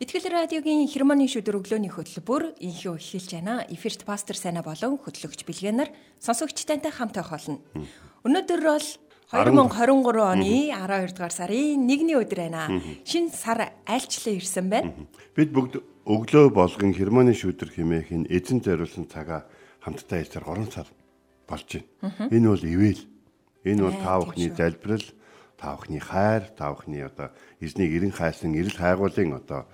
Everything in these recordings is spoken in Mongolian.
Итгэл радиогийн хермоны шүдэр өглөөний хөтөлбөр инхүү эхэлж байна. Эфирт пастор Сайна болон хөтлөгч Билгэнаар сонсогчтойнтой хамт байх болно. Өнөөдөр бол 2023 оны 12 дугаар сарын 1-ний өдөр байна. Шинэ сар айлчлан ирсэн байна. Бид бүгд өглөө болгон хермоны шүдэр хэмээх энэ эзэн зориулсан цагаа хамтдаа ээлжээр 3 сар болж байна. Энэ бол ивэл. Энэ бол та бүхний залбирал, та бүхний хайр, та бүхний одоо эзнийг эрен хайсан эрэл хайгуулын одоо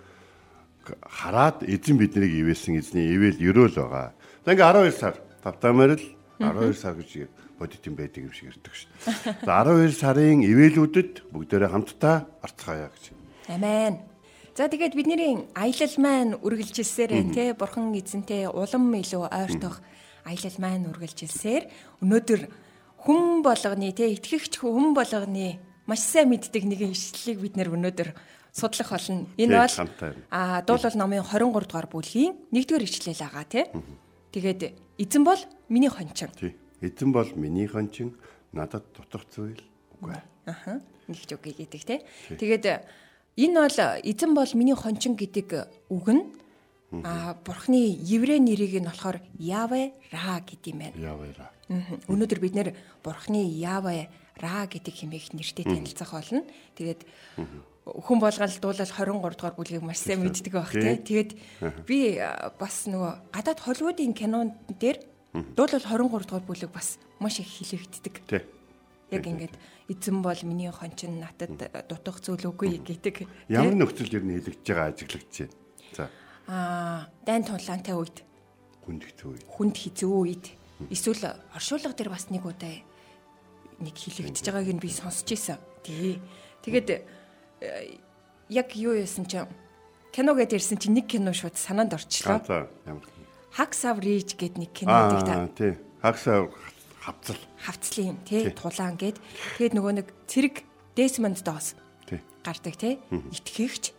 хараад эзэн биднийг ивэсэн эзний ивэл ерөөл байгаа. За ингээ 12 сар тавтамаар л 12 сар гэж бодит юм байдаг юм шиг ирдэг дээ. За 12 сарын ивэлүүдэд бүгдээрээ хамтдаа арцгаая гэж. Амен. За тэгээд бидний аялал маань үргэлжилсээр те бурхан эзэнтэй улам илүү ойртох аялал маань үргэлжилсээр өнөөдөр хүн болгоны те итгэгч хүн болгоны маш сайн мэддэг нэгэн ишлэлийг бид нэр өнөөдөр судлах болно. Энэ бол а дуулал номын 23 дугаар бүлгийн 1-р ишлэл байгаа тий. Тэгээд эзэн бол миний хончин. Тий. Эзэн бол миний хончин надад дутах зүйл үгүй. Аха. Нийлж үгүй гэдэг тий. Тэгээд энэ бол эзэн бол миний хончин гэдэг үг нь а бурхны еврей нэрийг нь болохоор Яве Ра гэдэг юм байна. Яве Ра. Өнөөдөр бид нэр бурхны Яве Ра гэдэг хэмээх нэртэй танилцах болно. Тэгээд хүн болгоол дуулал 23 дугаар бүлгийг маш сайн мэддэг байх тий. Тэгээд би бас нөгөө гадаад Холливуудын кинон дээр дуулал 23 дугаар бүлэг бас маш их хилэгддэг. Тий. Яг ингээд эзэн бол миний хончин натад дутах зүйл үгүй гэдэг. Ямар нөхцөл ер нь хилэгдэж байгаа ажиглагдж байна. За. Аа, дайн тулаантай үед хүнд хэцүү үед. Хүнд хэцүү үед эсвэл оршуулга дээр бас нэг удаа нэг хилэгдэж байгааг нь би сонсч ийсэн. Тий. Тэгээд яг юу яасан чи кино гээд ирсэн чи нэг кино шууд санаанд орчлоо. За ямар. Хаксав Риж гээд нэг кино гэдэг та. Аа тий. Хаксав хавцал. Хавцлын юм тий тулаан гээд тэгээд нөгөө нэг цэрэг Desmond Doss тий гардаг тий итгэгч.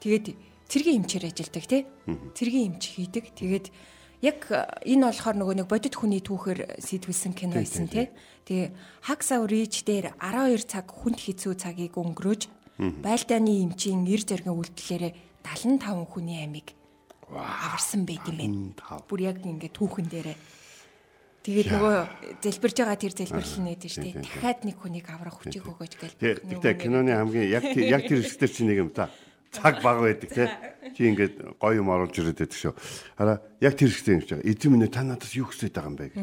Тэгээд цэргийн эмчээр ажилладаг тий. Цэргийн эмч хийдэг. Тэгээд яг энэ болохоор нөгөө нэг бодит хүний түүхээр сэтгүүлсэн кино байсан тий. Тэгээ Хаксав Риж дээр 12 цаг хүнд хэцүү цагийг өнгөрөөж байлдааны эмчийн эр зэргийн үйлдэлээрээ 75 хүний амийг аварсан байт юм байна. Бүр яг ингээд түүхэн дээрээ. Тэгээд нөгөө залбирж байгаа тэр нээд нь штэ. Дахиад нэг хүнийг аврах хүчийг өгөөж гээл. Тэгтээ киноны хамгийн яг яг тэр хэсгээр чи нэг юм та. Цаг баг байдаг те. Чи ингээд гоё юм оруулж ирээд байдаг шүү. Хараа яг тэр хэсгээр юм шиг. Эзэн минь та надаас юу хүсэж байгаа юм бэ гэж.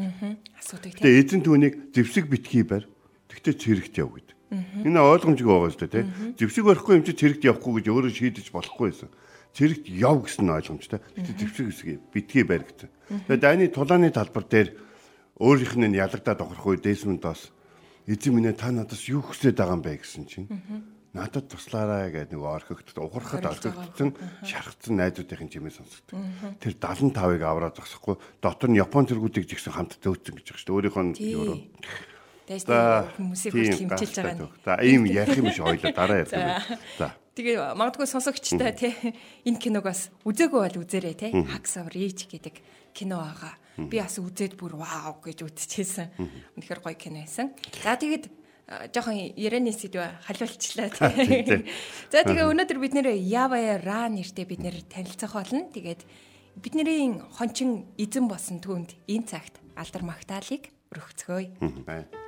Асуудаг те. Тэгээ эзэн түүнийг зэвсэг битгий барь. Тэгтээ цэрэгт яв гэдэг. Энэ ойлгомжтой байгаа шүү дээ, тий. Зэвсэг барихгүй юм чи цэрэгт явахгүй гэж өөрөө шийдэж болохгүй байсан. Цэрэгт яв гэсэн ойлгомжтой. Тэгтээ зэвсэг хэсгийг битгий барь гэсэн. Тэгээд дайны тулааны талбар дээр өөрийнх нь ялагдаад охрох үе Десмондоос эзэн минь та надаас юу хүсэж байгаа юм бэ гэсэн чинь надад туслаарай гэдэг нэг орхигдт ухрахад орхигдсон шархсан найзуудын чимээ сонсогддог. Тэр 75-ыг аваад зогсохгүй дотор нь Япон зэргүүдийг жигсэн хамт зөөцсөн гэж байгаа шүү дээ. Өөрийнх нь юу Тэгээс хүмүүсийг хүртэл хэмжилж байгаа нь. За ийм ярих юм шиг ойлоо дараа ярьдаг. За. Тэгээ магадгүй сонсогчтой тий энэ киног бас үзээгүй бол үзээрэй тий Hacks of Reach гэдэг кино байгаа. Би бас үзээд бүр вау гэж үзчихсэн. Үнэхээр гоё кино байсан. За тэгээд жоохон ярианы сэдв халиулчлаа тий. За тэгээ өнөөдөр бид нэр Yava Ra нэртэй бид нэр танилцах болно. Тэгээд бидний хончин эзэн болсон түүнд энэ цагт алдар магтаалык өргөцгөөе. Харухан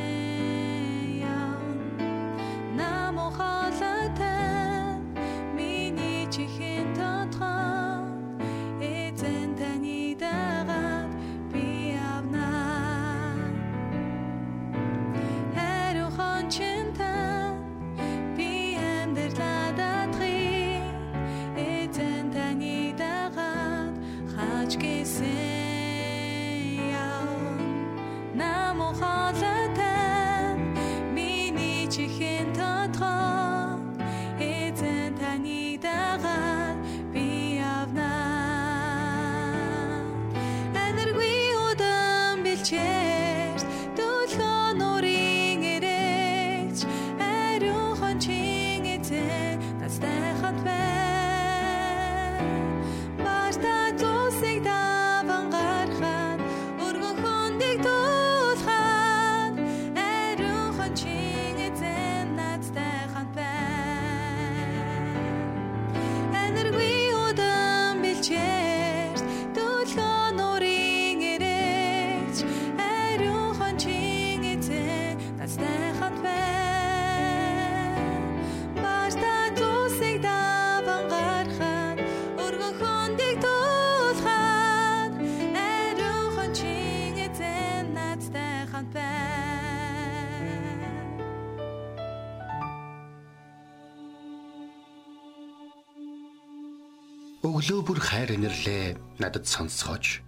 Өглөө бүр хайр инэрлээ надад сонсгооч.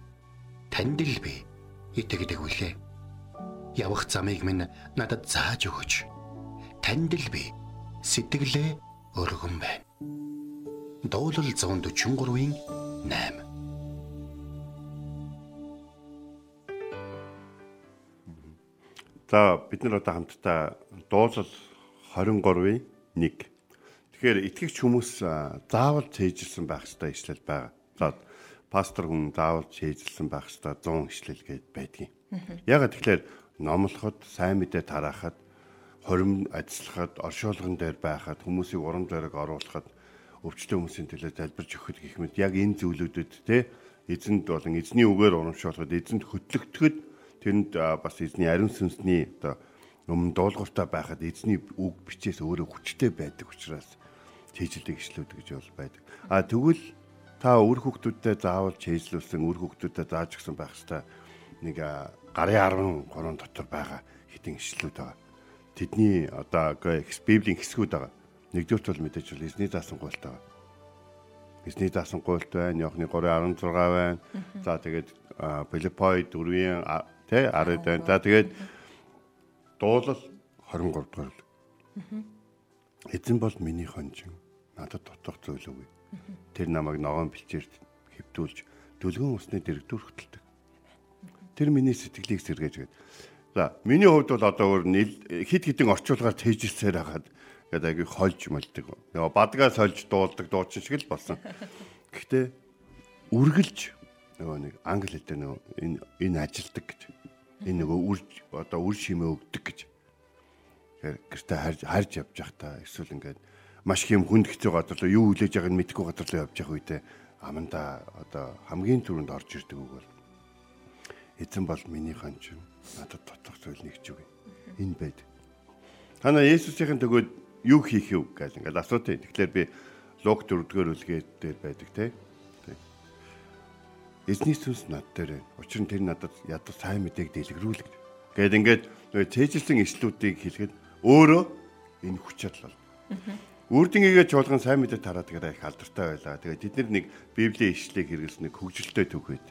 Танд л би итгэдэг үлээ. Явах замыг минь надад зааж өгөөч. Танд л би сэтгэлээ өргөн байна. Дуулал 143-ийн 8 За бид нар одоо хамтдаа дуулал 23-ийн 1. Тэгэхээр итгэгч хүмүүс заавал цээжилсэн байх ёстой ишлэл байгаа. За пастор хүн заавал цээжилсэн байх ёстой 100 ишлэл гээд байдгийг. Ягаад тэгэхээр номлоход, сайн мэдээ тараахад, хорим ажиллахад, оршуулган дээр байхад, хүмүүсийг урам зориг оруулахад, өвчтөн хүмүүсийн төлөө залбирч өгөхөд гэх мэт яг энэ зүйлүүдэд те эзэнд болон эзний үгээр урамшуулахад, эзэнд хөтлөгдөхөд тэнд бас эзний ариун сүнсний одоо өмнө дуулууртай байхад эзний үг бичээс өөрөө хүчтэй байдаг учраас чийжилдэг ишлүүд гэж бол байдаг. А тэгвэл та үр хүүхдүүдтэй заавал чийжлүүлсэн үр хүүхдүүдэд зааж өгсөн байх хэвээр нэг гарын 13 дотор байгаа хитэн ишлүүд байгаа. Тэдний одоо библийн хэсгүүд байгаа. Нэгдүгürt бол мэдээж бол эзний даасан гуйлт байгаа. Эзний даасан гуйлт байна. Йохны 3:16 байна. За тэгээд Филиппой 4-ийн Тэ 10 байна. За тэгээд дуулал 23 дугаар. Эзэн бол миний хонжин. Надад дутах зүйл үгүй. Тэр намайг ногоон бэлчээрд хэвдүүлж дүлгэн усны дэрэгдүр хөтэлдэг. Тэр миний сэтгэлийг сэргээж гээд. За, миний хувьд бол одоо өөр хит хитэн орчуулгаар тэйжилсээр хагаад гэдэг аягүй хольж мэлдэг. Яа бадгаа сольж дуулдаг дуучин шиг л болсон. Гэхдээ үргэлж нөгөө нэг англи хэлээр нөгөө энэ энэ ажилдаг гэж. Энэ нөгөө үр одоо үр шимээ өгдөг гэж. Тэгэхээр гэртээ харж харж явж явах та эсвэл ингээд маш их юм хүнд хэцүү газар руу юу хүлээж байгааг нь мэдэхгүй газар руу явж явах үедээ аманда одоо хамгийн түрүүнд орж ирдэг үг бол эзэн бол миний хончин надад дотох зүйл нэг ч үгүй. Энэ байд. Танаа Есүсийн төгөөд юу хийх юу гэж ингээд асуутын. Тэгэхээр би Лук 4-р үлгээд дээр байдаг те. Эзний сүнс над дээр байна. Учир нь тэр надад ядуу сайн мэдээг дэлгэрүүлэг. Гэт ингээд нөгөө цээжилсэн ишлүүдийг хэлэхэд өөрөө энэ хүч чадал бол. Үрдэнийгээ чуулган сайн мэдээ тараад байгаа их алдартай байлаа. Тэгээд бид нар нэг библийн ишлэгийг хэрэглэсэн нэг хөгжилтэй төгөөд.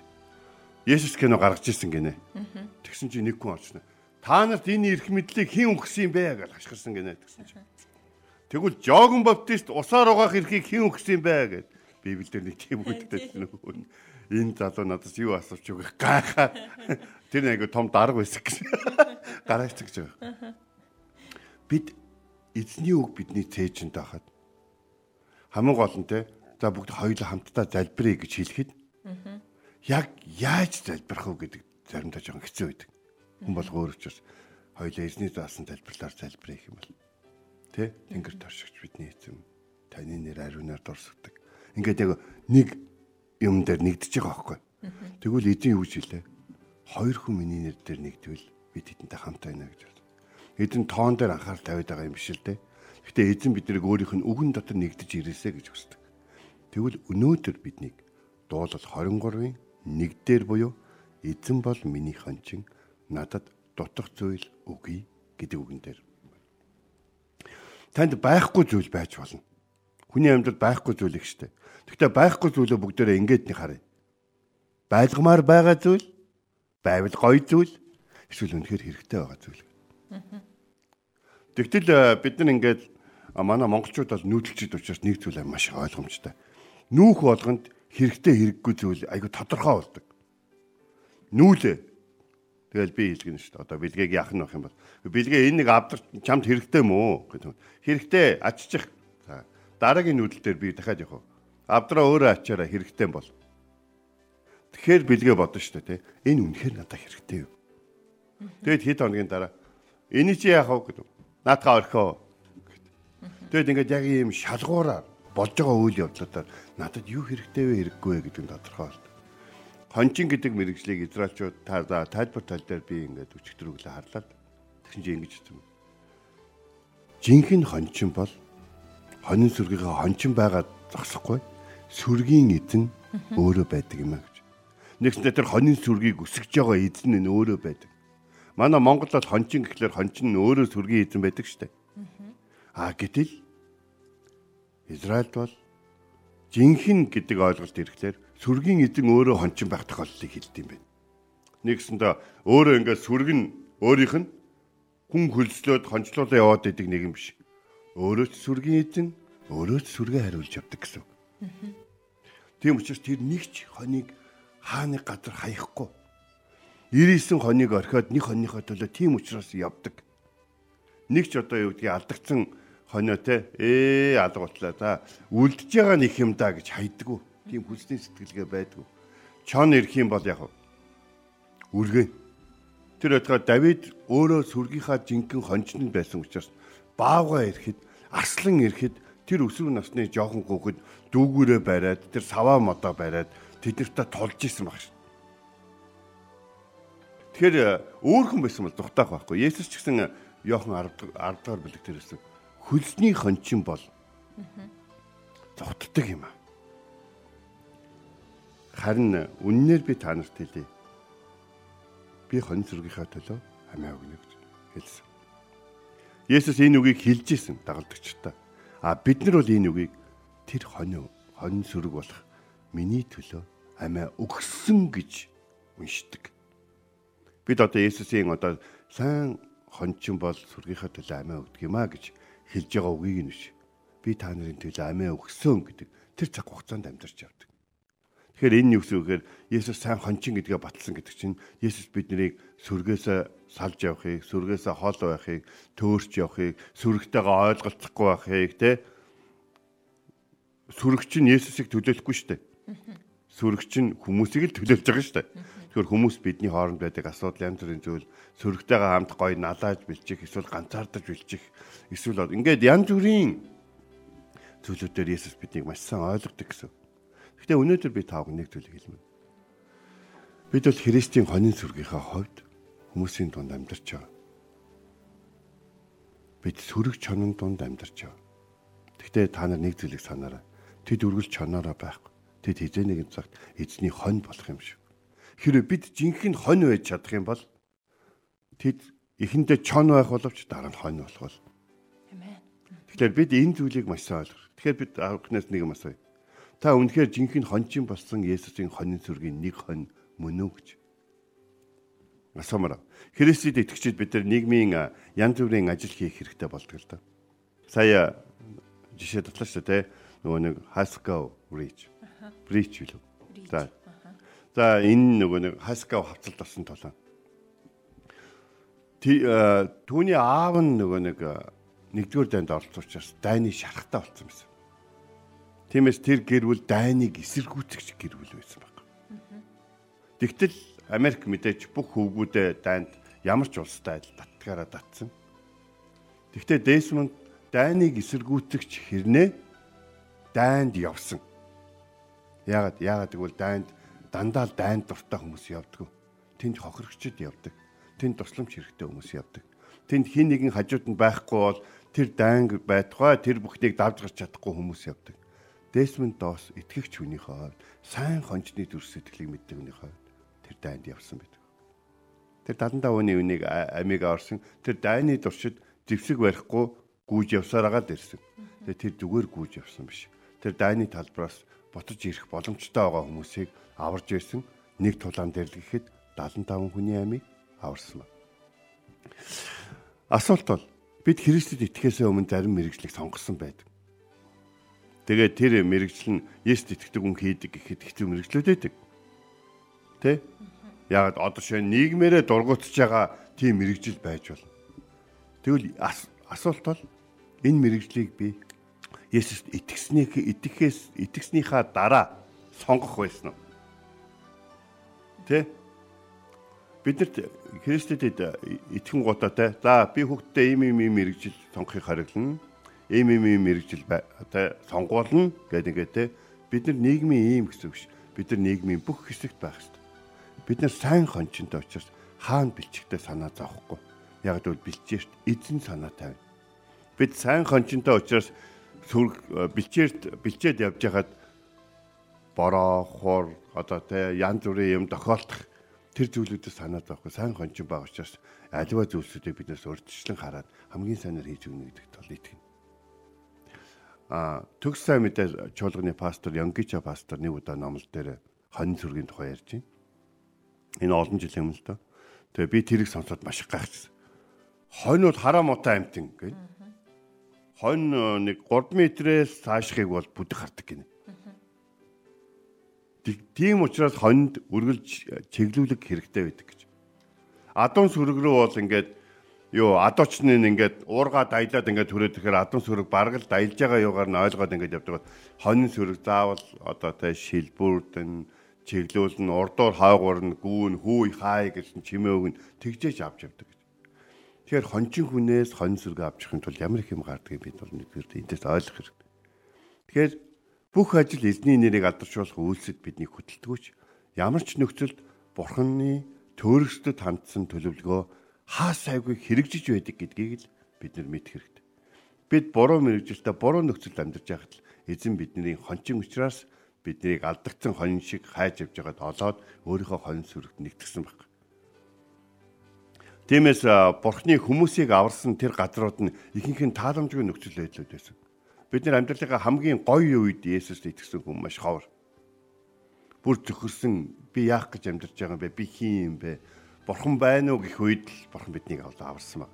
Есүс кино гаргаж ирсэн гинэ. Тэгсэн чинь нэг хүн орчихно. Та нарт энэ эрх мэдлийг хэн өгсөн бэ гэж хашгирсан гинэ тэгсэн чинь. Тэгвэл Жогон Баптист усаар угаах эрхийг хэн өгсөн бэ гэд Библиэлд нэг тийм үгтэй нөгөө энэ залуу надаас юу асууч үг гайхаа. Тэр нэг том дарга байсан гэсэн. Гараач гэж байгаа. Бид эзний үг бидний цээжинд байхад хамгийн гол нь те за бүгд хоёулаа хамтдаа залбирая гэж хэлэхэд яг яаж залбирах вэ гэдэг заримдаа жоохон хэцүү байдаг. Хүн бол өөр учраас хоёулаа эзний заасан залбирлаар залбирая гэх юм бол тэ тэнгэр торшигч бидний эзэм таны нэр ариунаар дурсагдаг. Ингээд яг нэг юм дээр нэгдэж байгаа байхгүй. Тэгвэл эзэн юу гэж хэлээ? Хоёр хүн миний нэр дээр нэгдвэл би тэдэнтэй хамт байна гэж. Эзэн тоон дээр анхаарал тавиад байгаа юм биш л дээ. Гэхдээ эзэн биднийг өөрийнх нь үгэн дотор нэгдэж ирээсэ гэж хүсдэг. Тэгвэл өнөөдөр биднийг дуулал 23-ын 1 дээр буюу эзэн бол миний хончин надад дутах зүйл үгүй гэдэг үгэн дээр. Танд байхгүй зүйл байж болно. Хүний амьдралд байхгүй зүйл их штэ. Гэхдээ байхгүй зүйлөө бүгдээрээ ингээд нэг харъя. Байлгамаар байгаа зүйл, байвал гоё зүйл, эсвэл үнэхээр хэрэгтэй байгаа зүйл. Тэгтэл э, бид нар ингээд манай монголчууд бол нүүдэлчд учраас нэг зүйл маш ойлгомжтой. Нүүх болгонд хэрэгтэй хэрэггүй зүйл айгу тодорхой болдог. Нүүлээ. Тэгэл би хэлгэн шүү дээ. Одоо бэлгээг яах нь байх юм бол. Бэлгээ энэ нэг авдар чамд хэрэгтэй мүү гэдэг. Хэрэгтэй аччих. За дараагийн нүүдэл дээр би дахиад явах авдраа өөрөө ачаараа хэрэгтэй бол. Тэгэхээр бэлгээ бодно шүү дээ. Энэ үнэхээр надад хэрэгтэй юу? Тэгэд хэд хоногийн дараа энийг чи яах вэ гэдэг. Наатаа орхио. Тэгэд ингээд яг ийм шалгуураар болж байгаа үйл явдлуудаар надад юу хэрэгтэй вэ хэрэггүй вэ гэдэг нь тодорхой болдог. Хончин гэдэг мэрэгжлийг израилчууд та тайлбар тал дээр би ингээд өчигдрөглөө харлаад тэгсэн чинь ингэж хэлсэн. Жинхэнэ хончин бол хонин сүргийнхээ хончин байгаад зогсохгүй сүргийн эзэн өөрөө байдаг юм а гэж. Нэгсдээ тэр хонин сүргийг өсгөж байгаа эзэн нь өөрөө байдаг. Манай Монголд хончин гэхлээр хончин нь өөрөө сүргийн эзэн байдаг штэ. Аа гэтэл Израильд бол жинхэнэ гэдэг ойлголт ирэхлээр сүргийн эзэн өөрөө хончин байх тохиолдлыг хэлдэг юм байна. Нэгсэндээ өөрөө ингээд сүрг нь өөрийнх нь хүн хөлслөөд хончлуулаа яваад идэг нэг юм биш. Өөрөө ч сүргийн эзэн, өөрөө ч сүргээ хариулж явдаг гэсэн. Тийм учраас тэр нэгч хоныг хааны газар хаяхгүй. 99 хоныг орхиод нэг хоньныхоо төлөө тийм учраас явдаг. Нэг ч одоо юу гэдгийг алдагдсан хонио те ээ алга утлаа та үлдэж байгаа нэг юм да гэж хайдаггүй. Тийм хүсний сэтгэлгээ байдгүй. Чон ирэх юм бол яг үргэн. Тэр өдгөө Давид өөрөө сүргийнхаа жинхэнэ хончнд байсан учраас баавга ирэхэд арслан ирэхэд тэр өсвөр насны жоохон хүүхэд дүүгүүрээ бариад тэр саваа модоо бариад тэднэртээ тулж исэн баг шин. Тэгэхээр өөрхөн байсан бол духтаах байхгүй. Есүс ч гэсэн Йохан 10 10 дахь бүлэг дээр хэлсэн хөлсний хончин бол зогтдаг юм аа. Харин үннээр би та нарт хэлье. Би хон зургийнхаа төлөө амиа өгнө гэж хэлсэн. Есүс энэ үгийг хэлж исэн дагалдагчтай. А бид нар бол энэ үгийг тэр хонь хонь сүрэг болох миний төлөө амиа өгсөн гэж уншдаг. Бид одоо Есүсийн одоо сайн хончин бол сүргийнхаа төлөө амиа өгдөг юм а гэж хэлж байгаа үгийг нь биш. Би та нарын төлөө амиа өгсөн гэдэг тэр цаг хугацаанд амьдарч явдаг. Тэгэхээр энэ юу гэхээр Есүс сайн хончин гэдгээ батлсан гэдэг чинь Есүс биднийг сүргээс салж явахыг, сүргээс хол байхыг, төөрч явахыг, сүргтэйгээ ойлголцохгүй байхыг те сүргч нь Есүсийг төлөөлөхгүй шүү дээ. Сүргч нь хүмүүсийг л төлөөлж байгаа шүү дээ. Тэгэхээр хүмүүс бидний хооронд байдаг асуудал янз бүрийн зүйл сөрөгтэйгээ хамт гоё налааж бэлчих эсвэл ганцаардаж бэлчих эсвэл ингээд янз бүрийн зүйлүүдээр Есүс биднийг маш сайн ойлгодог гэсэн. Гэхдээ өнөөдөр би тааг нэг зүйлийг хэлмэ. Бид бол Христийн хонин сүргийнхаа хувьд хүмүүсийн дунд амьдарч байгаа. Бид сүрэг чонон дунд амьдарч байгаа. Гэхдээ та нар нэг зүйлийг санаарай. Тэд үргэлж чоноороо байхгүй. Тэд хизээ нэгэн цагт эзний хонь болох юм шиг Хэрэв бид жинхэнэ хонь байж чадах юм бол тэд эхэндээ чон байх боловч дараа нь хонь болох бол. Амен. Тэгэхээр бид энэ зүйлийг маш сайн ойлгох. Тэгэхээр бид анхнаас нэг юм асууя. Та үнэхээр жинхэнэ хончин болсон Есүсийн хонин сүргийн нэг хонь мөн үү гэж. Асуумаар. Христэд итгэжид бид нар нийгмийн янз бүрийн ажил хийх хэрэгтэй болдог л да. Сая жишээ татлаа шүү дээ. Нөгөө нэг Haskell Bridge. Bridge билүү. За За энэ нөгөө нэг хаскав хавцалт болсон толоо. Түүний аав нь нөгөө нэг нэгдүгээр дайнд оролцуучаас дайны шарахтаа болсон байсан. Тиймээс тэр гэрвэл дайныг эсэргүүцэгч гэрвэл байсан баг. Тэгтэл Америк мэдээж бүх хөвгүүдээ дайнд ямар ч улстай адил татгаараа татсан. Тэгвэл Десмонд дайныг эсэргүүцэгч хэрнээ дайнд явсан. Яагаад яагаад гэвэл дайнд дандаа л дайнд дуртай хүмүүс явдаг. Тэнд хохирогчд явдаг. Тэнд тусламж хэрэгтэй хүмүүс явдаг. Тэнд хин нэгэн хажууд нь байхгүй бол тэр дайнг байтугай тэр бүхнийг давж гарч чадахгүй хүмүүс явдаг. Десмонд доос итгэгч хүнийхээ хувьд сайн хончны дүрс сэтгэлийг мэддэг хүнийхээ хувьд тэр дайнд явсан байдаг. Тэр 75 оны үнийг амиг орсон тэр дайны туршид зэвсэг барихгүй гүйж явсаар агаад ирсэн. Тэгээ тэр зүгээр гүйж явсан биш. Тэр дайны талбараас ботож ирэх боломжтой байгаа хүмүүсийг аварж ирсэн нэг тулаан дээр л гэхэд 75 хүний амийг аварсан ба. Асуулт бол бид Христэд итгэхээс өмнө зарим мэрэгжлийг сонгосон байдаг. Тэгээд тэр мэрэгжил нь Есүст итгэдэг хүн хийдэг гэхэд хэцүү мэрэгжлүүд байдаг. Тэ? Ягаад одоо шинэ нийгмээрээ дургуутж байгаа тийм мэрэгжил байж болно. Тэгвэл асуулт бол энэ мэрэгжлийг би Есүст итгэснийх итгэхээс итгэснийхаа дараа сонгох байсан уу? Тэ? Биднэрт Христэд итгэн гутаатай. За би хүүхдтэй ийм ийм ийм мэрэгжил сонгохыг хариглана. Ийм ийм ийм мэрэгжил тэ сонгуулна гэдэг ингээд тэ. Бид нар нийгмийн ийм гэсэн үг ш. Бид нар нийгмийн бүх хэсэгт байх хэрэгтэй. Бид нар сайн хончинтой учраас хаана бэлчгтэй санаа зовхгүй. Яг л бэлчээрт эзэн санаа тавина. Бид сайн хончинтой учраас сүрг э, бэлчээрт бэлчээд явж хахад бороо хор одоо тэ янз бүрийн юм тохиолдох тэр зүйлүүдээс санаад байхгүй сайн хончин байгаа учраас аливаа зүйлсүүдийг биднээс урьдчилан хараад хамгийн сайнаар хийж өгнө гэдэгт бол итгэнэ. а төгс сайн мэдээ чуулганы пастор Янгича пастор нэг удаа номлол дээр хонь сүргийн тухай ярьж байна. Энэ олон жилийн өмнө л доо. Тэгээ би тэрийг сонсоод маш их гайхчихсан. Хонь бол хараа муутай амтэн гэх. Хонь э, нэг 3 метрээс цаашхыг бол бүдэг хардаг гинэ. Тийм учраас хонд үргэлж чиглүүлэг хэрэгтэй байдаг гэж. Адуун сүрэг рүү бол ингээд юу адуучны ингээд уурга дайлаад ингээд төрөөд тэгэхээр адуун сүрэг бараг л дайлж байгаа юугаар нь ойлгоод ингээд явдаг. Хонин сүрэг заавал одоо тэ шилбүрдэн чиглүүлэн урдуур хойгуур нь гүүн хүй хай гэсэн чимээг нь тэгжээж авч явдаг гэж. Тэгэхээр хончин хүнээс хонь сүргээ авчихын тулд ямар их юм гардгийг бид бол нэгдүгээр эндээс ойлгох хэрэгтэй. Тэгэхээр бүх ажил эзний нэрийг алдаршуулах үйлсэд бидний хөтэлдэггүй ямар ч нөхцөлд бурханы төөрөсдөд хандсан төлөвлөгөө хаа сайгүй хэрэгжиж байдаг гэдгийг л бид нар мэдэх хэрэгтэй. Бид буруу мэрэгжилтэ буруу нөхцөлд амьдарч байхад эзэн бидний хончин учраас биднийг алдагдсан хонь шиг хайж явж байгаад олоод өөрийнхөө хонь сүрэгт нэгтгэсэн баг. Тиймээс бурхны хүмүүсийг аварсан тэр газрууд нь ихэнх нь тааламжгүй нөхцөл байдлууд байсан. Бид нар амьдралынхаа хамгийн гоё үед Есүст итгэсэн хүмүүс маш ховор. Бүр зөхөрсөн би яах гэж амьдарч байгаа юм бэ? Би хин юм бэ? Бурхан байна уу гэх үед л бурхан биднийг аварсан баг.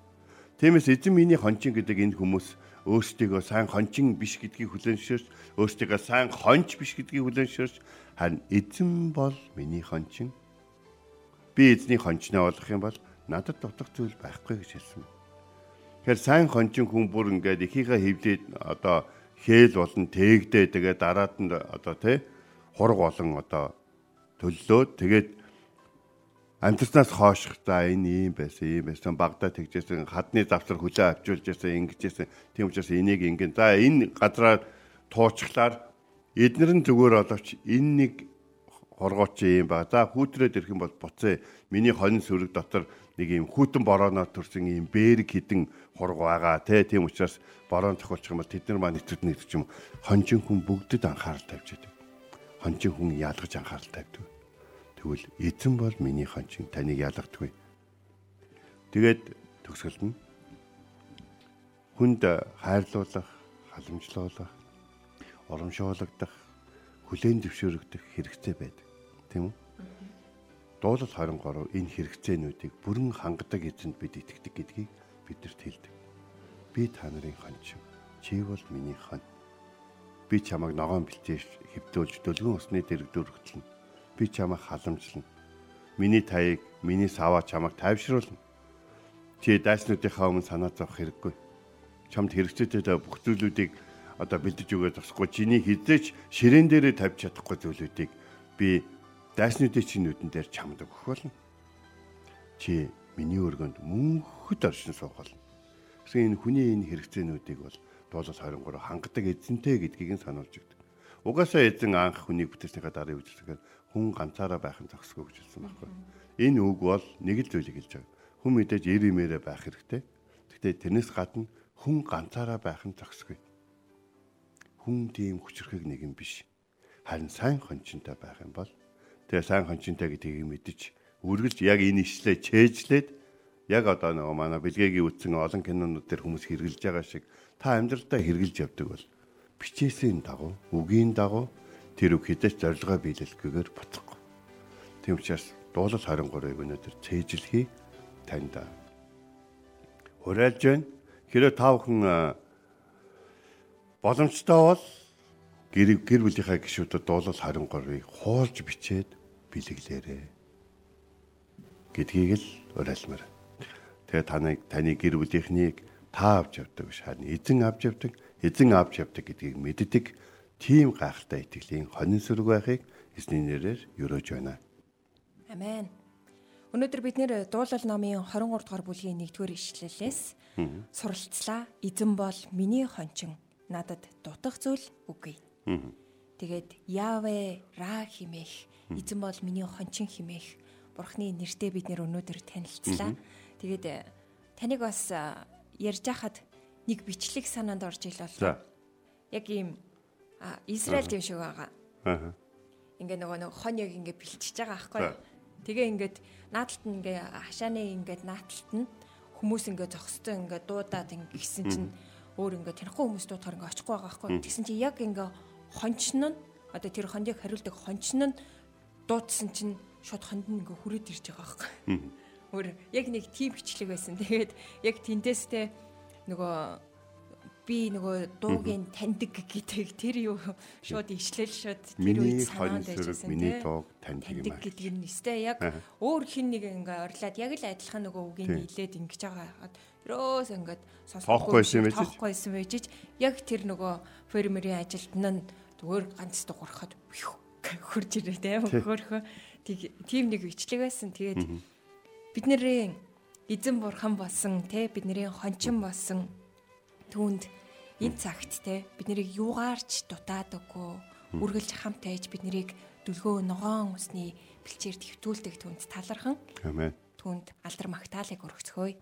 Тиймээс эзэн миний хончин гэдэг энэ хүмүүс өөрсдийгөө сайн хончин биш гэдгийг хүлээншэрч өөрсдийгөө сайн хонч биш гэдгийг хүлээншэрч харин эзэн бол миний хончин. Би эзний хончноо болох юм бол надад дутах зүйл байхгүй гэж хэлсэн. Тэгэхээр сайн хончин хүн бүр ингээд ихийнхээ хөвлөд одоо хээл болон тээгдээ тэгээ дараад нь одоо тий хург болон одоо төллөөд тэгээд амтснаас хооших за энэ юм байсан юм байсан багада тэгжсэн хадны завсар хүлээ авчулж ясан ингэжсэн тийм учраас энийг ингэн. За энэ газраар туучглаар эднэр нь зүгээр оловч энэ нэг хоргооч юм ба. За хүүтрээд ирэх юм бол буцаа миний хонин сүрэг дотор нэг юм хүүтэн борооноо төрсэн юм бэрэг хідэн хорго байгаа те тийм учраас борон тохиолчих юм бол тэд нар маань нэвтрээд нэгч юм хонжин хүн бүгдэд анхаарал тавьж байдаг хонжин хүн яалгаж анхаарал тавьдаг Тэгвэл эзэн бол миний хончин таныг ялгадаггүй. Тэгээд төгсгөл нь хүнд хайрлуулах, халамжлуулах, урамшуулгадах, хүлээн зөвшөөрөгдөх хэрэгцээ байдаг. Тийм үү? Дуулал 23 энэ хэрэгцээнүүдийг бүрэн хангадаг эзэнд бид итгэдэг гэдгийг бидэрт хэлдэг. Би та нарын хончин. Чи бол миний хон. Би чамайг ногоон бэлтээж хөвдүүлж дөлгөн усны дэрэг дөрөгдлөн би чамайг халамжлана. Миний таяг, миний саваа чамайг тайвшруулна. Чи дайснуудынхаа өмнө санаа зовох хэрэггүй. Чамд хэрэгцээтэй бүх зүйлүүдийг одоо бэлдэж өгөөд тусахгүй. Чиний хизээч ширээн дээрээ тавьж чадахгүй зүйлүүдийг би дайснуудын чинь нүдэн дээр чамд өгөх болно. Чи миний өргөнд мөнхөд оршин суух болно. Гэсэн энэ хүний энэ хэрэгцээнүүдийг бол дуулал 23 хангадаг эзэнтэй гэдгийг нь сануулж өгдөг. Угаасаа эзэн анх хүнийг бүтээснийхаа дараа юу гэхээр хүн ганцаараа байх нь зохисгүй гэж хэлсэн байхгүй. Энэ үг бол нэг л зүйлийг хэлж байгаа. Хүн мэдээж эр имээрээ байх хэрэгтэй. Гэхдээ тэрнээс гадна хүн ганцаараа байх нь зохисгүй. Хүн тийм хүчрхэг нэг юм биш. Харин сайн хончинтай байх юм бол тэгээ сайн хончинтай гэдгийг мэдэж үргэлж яг энэ ишлээ чэйжлээд яг одоо нөгөө манай бэлгээгийн үтсэн олон кинонууд дээр хүмүүс хэрглэж байгаа шиг та амьдралдаа хэрглэж явдаг бол бичээсийн дагуу үгийн дагуу тэр үг хэдэж зорилгоо биелэлгүйгээр буцахгүй. Тийм учраас дуулал 23-ыг өнөөдөр цээжлэхий танд уриалж байна. Хэрэв та бүхэн боломжтой бол гэр гэр бүлийнхаа гишүүдэд дуулал 23-ыг хуулж бичээд бэлэглээрэй гэдгийг л уриалмаар. Тэгээ таныг таны гэр бүлийнхнийг та авч явдаг биш харин эзэн авч явдаг, эзэн авч явдаг гэдгийг мэддэг тийм гайхалтай итгэлийн хонин сүрэг байхыг эзний нэрээр өрөөж байна. Амен. Өнөөдөр бид нэр дуулал номын 23 дугаар бүлгийн 1-р ишлэлээс суралцлаа. Эзэн бол миний хончин. Надад дутах зүйл үгүй. Тэгээд Явэ Ра химэх эзэн бол миний хончин химэх Бурхны нэртэй бид нэр өнөөдөр танилцлаа. Тэгээд таныг бас ярьж хахад нэг бичлэг санаанд орж илээ. Яг ийм Израиль тийм шиг байгаа. Аа. Ингээ нөгөө нэг хон яг ингээ бэлтчихэж байгаа аахгүй. Тэгээ ингээд наадталт нь ингээ хашааны ингээ наадталт нь хүмүүс ингээ зогстой ингээ дуудаад ингээ гисэн чинь өөр ингээ танихгүй хүмүүс дуудахаар ингээ очихгүй байгаа байхгүй. Тэгсэн чи яг ингээ хончин нь одоо тэр хондыг хариулдаг хончин нь дуудсан чинь шууд хонд нь ингээ хүрээд ирж байгаа байхгүй. Өөр яг нэг тим хичлэг байсан. Тэгээд яг тэндээстэй нөгөө би нөгөө дуугийн таньдаг гэдэг тэр юу шууд ишлэл шууд тэр үед сөрөг байжсэн миний дууг таньдаг юм аа. гэдэг нь өстэй яг өөр хин нэг ингээ орлаад яг л адилхан нөгөө үгийн Тийм. нийлээд ингэж байгаа ерөөс ингээд Тоохгүй байсан байж байсан яг тэр нөгөө фермерийн ажилтан нь зүгээр ганц дуурахад хурж ирээ те. Хөрхөө тийм нэг бичлэг байсан. Тэгээд бидний эзэн бурхан болсон те. Бидний хончин болсон түүнд энэ цагт те биднийг юугаарч дутаадаггүй үргэлж хамт байж биднийг дүлгөө ногоон усны бэлчээр твтүүлдэг түнд талархан. Амен. түнд алдар магтаалыг өргөцгөөе.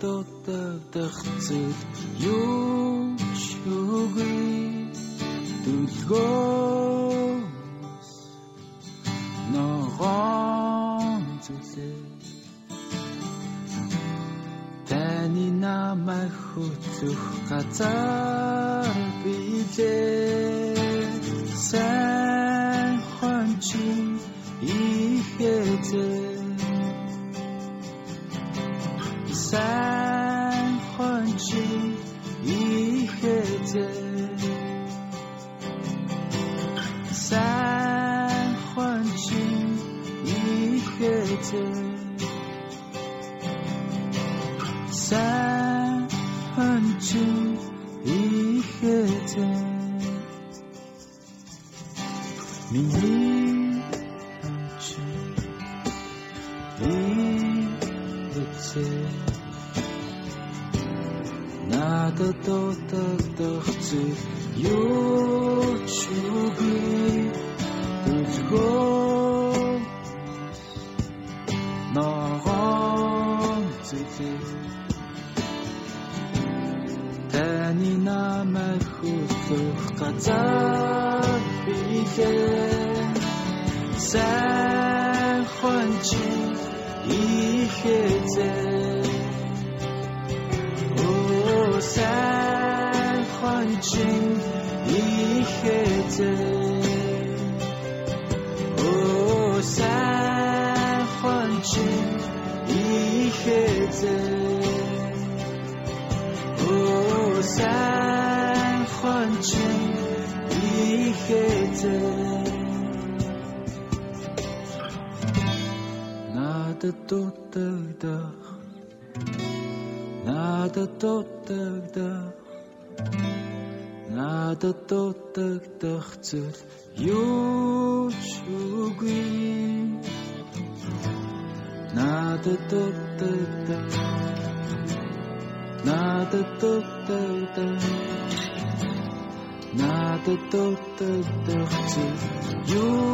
Дутагдах зүйл юу ч үгүй дүлгөөс ногоон зүйлээ Таны намайг хөтлөх газар 心一黑天。おー、サンホンチュン、イー、ヘーツン。おー、サンホンチュン、ихэзээ Надад дутагдах Надад дутагдах Надад дутагдах зүйл юу ч үгүй Надад дутагдах Надад дутагдах Надад дутагдах зүйл юу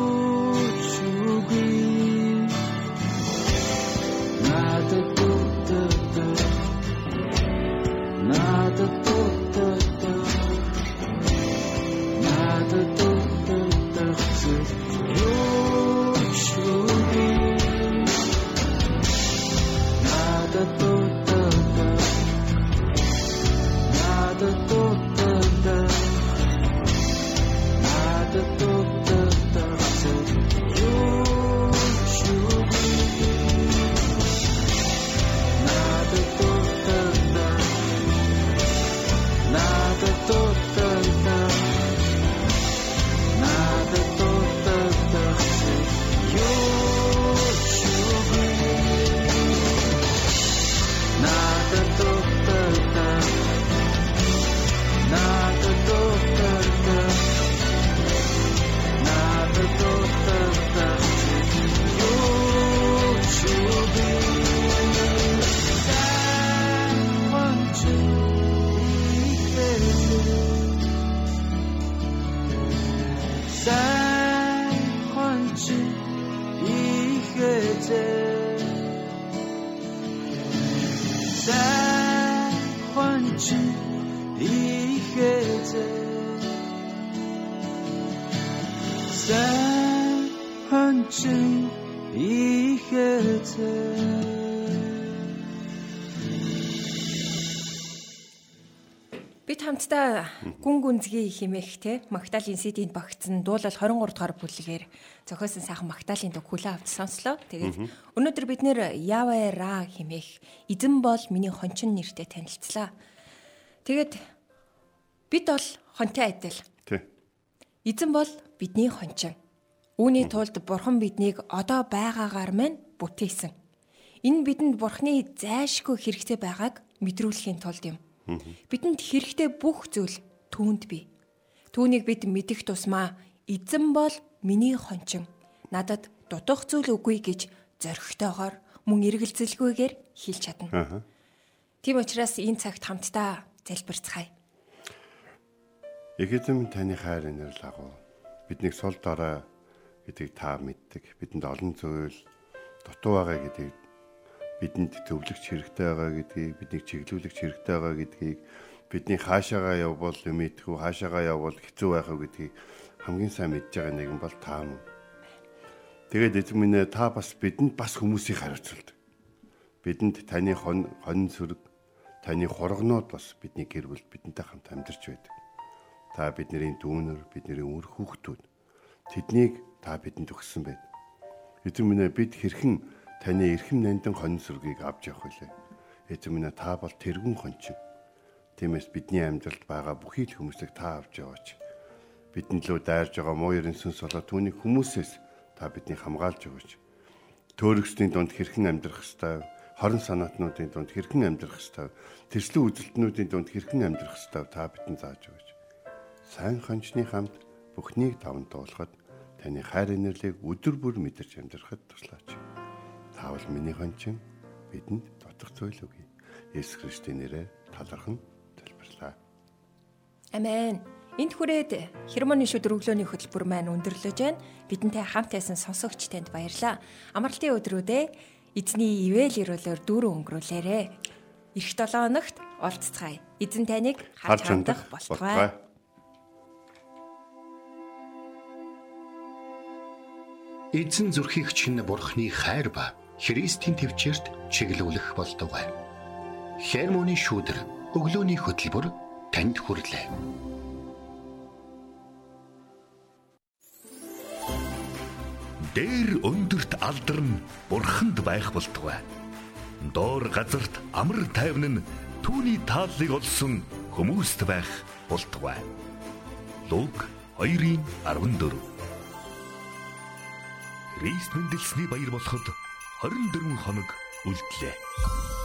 гүнзгий химэх те Магдалины CD-нд багтсан дуулал 23 дугаар бүлгээр зохиосон сайхан Магдалины дэг хүлээ авч сонслоо. Тэгээд өнөөдөр бид нэр Явэ Ра химэх эзэн бол миний хончин нэртэй танилцлаа. Тэгээд бид бол хонтой адил. Тий. Эзэн бол бидний хончин. Үүний тулд Бурхан биднийг одоо байгаагаар мань бүтээсэн. Энэ бидэнд Бурханы зайшгүй хэрэгтэй байгааг мэдрүүлэхийн тулд юм. Бидэнд хэрэгтэй бүх зүйл түүнд бий. Түүнийг бид мэдэх тусмаа эзэн бол миний хончин. Надад дутах зүйл үгүй гэж зоригтойгоор мөн эргэлзэлгүйгээр хэлж чадна. Аа. Тийм учраас энэ цагт хамтдаа залбирцгаая. Эхэдэм таны хайр инэрл агуу. Биднийг сул дорой гэдгийг та мэддэг. Бидэнд олон зүйл дутуу байгаа гэдгийг бидэнд төвлөгч хэрэгтэй байгаа гэдгийг, биднийг чиглүүлэгч хэрэгтэй байгаа гэдгийг, бидний хаашаагаа явбал мэдхүү, хаашаагаа явбал хэцүү байх уу гэдгийг хамгийн сайн мэдж байгаа нэгэн бол та мөн. Тэгээд эзэн минь та бас бидэнд бас хүмүүсийг хариуцуулдаг. Бидэнд таны хон хон сүрэг, таны хургнууд бас бидний гэр бүл бидэнтэй хамт амьдарч байдаг. Та бидний дүүнер, бидний үр хүүхдүүд тэднийг та бидэнд өгсөн байд. Эзэн минь бид хэрхэн таны эрхэм нандин хон сүргийг авч явах вүлээ. Эзэн минь та бол тэргүүн хончин. Тиймээс бидний амьдралд байгаа бүхий л хүмүүсийг та авч яваач. Бидэнд лөө дайрж байгаа муу ерэн сүнс болоо түүний хүмүүсээс та биднийг хамгаалж өгөөч. Төөрөсний дунд хэрхэн амьдрах ёстой, хорон санаатнуудын дунд хэрхэн амьдрах ёстой, тэрслэн үзэлтнүүдийн дунд хэрхэн амьдрах ёстой та бидэнд зааж өгөөч. Сайн хончны хамт бүхнийг таван дуулахад таны хайр инэрлийг өдөр бүр мэдэрч амьдрахад туслаач. Таавал миний хончин бидэнд дутах зүйл өгье. Есүс Христосийн нэрээр залбирлаа. Амен. Энд хүрээд хермоны шүд өглөөний хөтөлбөр маань өндөрлөж байна. Бидэнтэй хамт байсан сонсогч танд баярлалаа. Амралтын өдрүүдээ эзний ивэл ирүүлэр дүүрэн өнгөрүүлээрэ. Ирэх 7 хоногт уулзцгаая. Эзэн таныг харж хандах болтугай. Эзэн зүрхийг чинь бурхны хайр ба Христийн төвчөрт чиглүүлэх болтугай. Хермоны шүүдэр өглөөний хөтөлбөр танд хүрлээ. Дээр өндөрт алдарн бурханд байх болтугай. Доор газарт амар тайван нь түүний тааллыг олсон хүмүүст байх болтугай. Луг 2:14 Христ мэндэлсний баяр болоход 24 хоног үлдлээ.